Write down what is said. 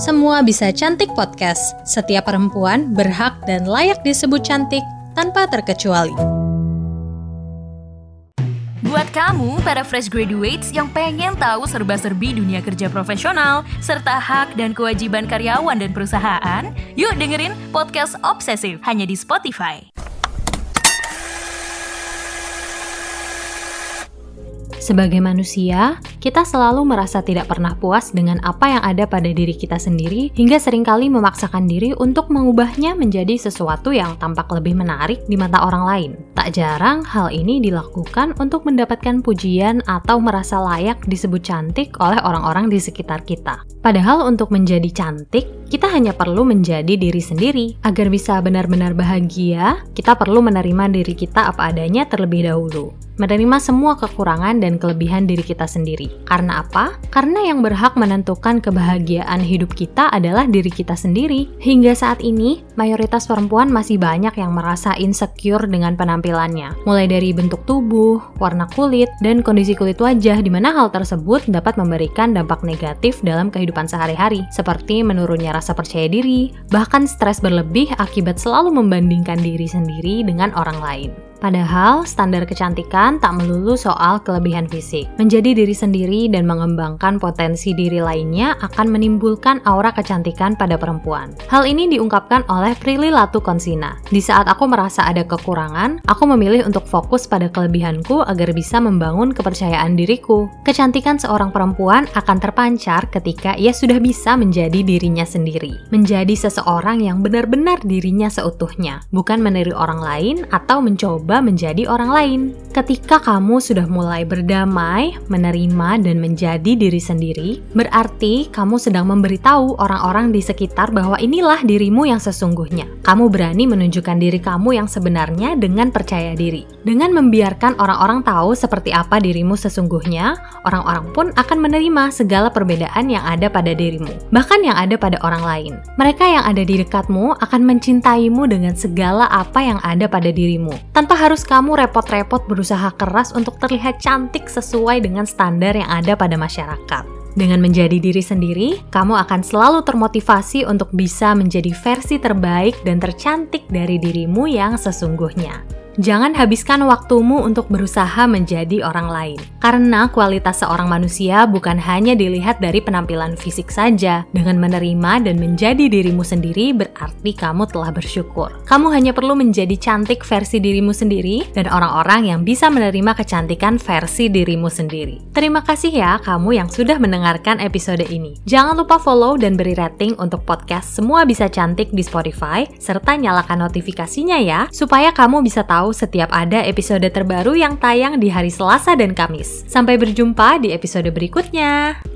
Semua Bisa Cantik Podcast. Setiap perempuan berhak dan layak disebut cantik tanpa terkecuali. Buat kamu, para fresh graduates yang pengen tahu serba-serbi dunia kerja profesional, serta hak dan kewajiban karyawan dan perusahaan, yuk dengerin podcast Obsesif hanya di Spotify. Sebagai manusia, kita selalu merasa tidak pernah puas dengan apa yang ada pada diri kita sendiri hingga sering kali memaksakan diri untuk mengubahnya menjadi sesuatu yang tampak lebih menarik di mata orang lain. Tak jarang hal ini dilakukan untuk mendapatkan pujian atau merasa layak disebut cantik oleh orang-orang di sekitar kita. Padahal untuk menjadi cantik, kita hanya perlu menjadi diri sendiri. Agar bisa benar-benar bahagia, kita perlu menerima diri kita apa adanya terlebih dahulu menerima semua kekurangan dan kelebihan diri kita sendiri. Karena apa? Karena yang berhak menentukan kebahagiaan hidup kita adalah diri kita sendiri. Hingga saat ini, mayoritas perempuan masih banyak yang merasa insecure dengan penampilannya. Mulai dari bentuk tubuh, warna kulit, dan kondisi kulit wajah di mana hal tersebut dapat memberikan dampak negatif dalam kehidupan sehari-hari, seperti menurunnya rasa percaya diri, bahkan stres berlebih akibat selalu membandingkan diri sendiri dengan orang lain. Padahal, standar kecantikan tak melulu soal kelebihan fisik. Menjadi diri sendiri dan mengembangkan potensi diri lainnya akan menimbulkan aura kecantikan pada perempuan. Hal ini diungkapkan oleh Prilly Konsina. Di saat aku merasa ada kekurangan, aku memilih untuk fokus pada kelebihanku agar bisa membangun kepercayaan diriku. Kecantikan seorang perempuan akan terpancar ketika ia sudah bisa menjadi dirinya sendiri. Menjadi seseorang yang benar-benar dirinya seutuhnya, bukan meniru orang lain atau mencoba mencoba menjadi orang lain. Ketika kamu sudah mulai berdamai, menerima, dan menjadi diri sendiri, berarti kamu sedang memberitahu orang-orang di sekitar bahwa inilah dirimu yang sesungguhnya. Kamu berani menunjukkan diri kamu yang sebenarnya dengan percaya diri. Dengan membiarkan orang-orang tahu seperti apa dirimu sesungguhnya, orang-orang pun akan menerima segala perbedaan yang ada pada dirimu, bahkan yang ada pada orang lain. Mereka yang ada di dekatmu akan mencintaimu dengan segala apa yang ada pada dirimu, tanpa harus kamu repot-repot berusaha keras untuk terlihat cantik sesuai dengan standar yang ada pada masyarakat. Dengan menjadi diri sendiri, kamu akan selalu termotivasi untuk bisa menjadi versi terbaik dan tercantik dari dirimu yang sesungguhnya. Jangan habiskan waktumu untuk berusaha menjadi orang lain, karena kualitas seorang manusia bukan hanya dilihat dari penampilan fisik saja. Dengan menerima dan menjadi dirimu sendiri, berarti kamu telah bersyukur. Kamu hanya perlu menjadi cantik versi dirimu sendiri, dan orang-orang yang bisa menerima kecantikan versi dirimu sendiri. Terima kasih ya, kamu yang sudah mendengarkan episode ini. Jangan lupa follow dan beri rating untuk podcast Semua Bisa Cantik di Spotify, serta nyalakan notifikasinya ya, supaya kamu bisa tahu setiap ada episode terbaru yang tayang di hari Selasa dan Kamis. Sampai berjumpa di episode berikutnya.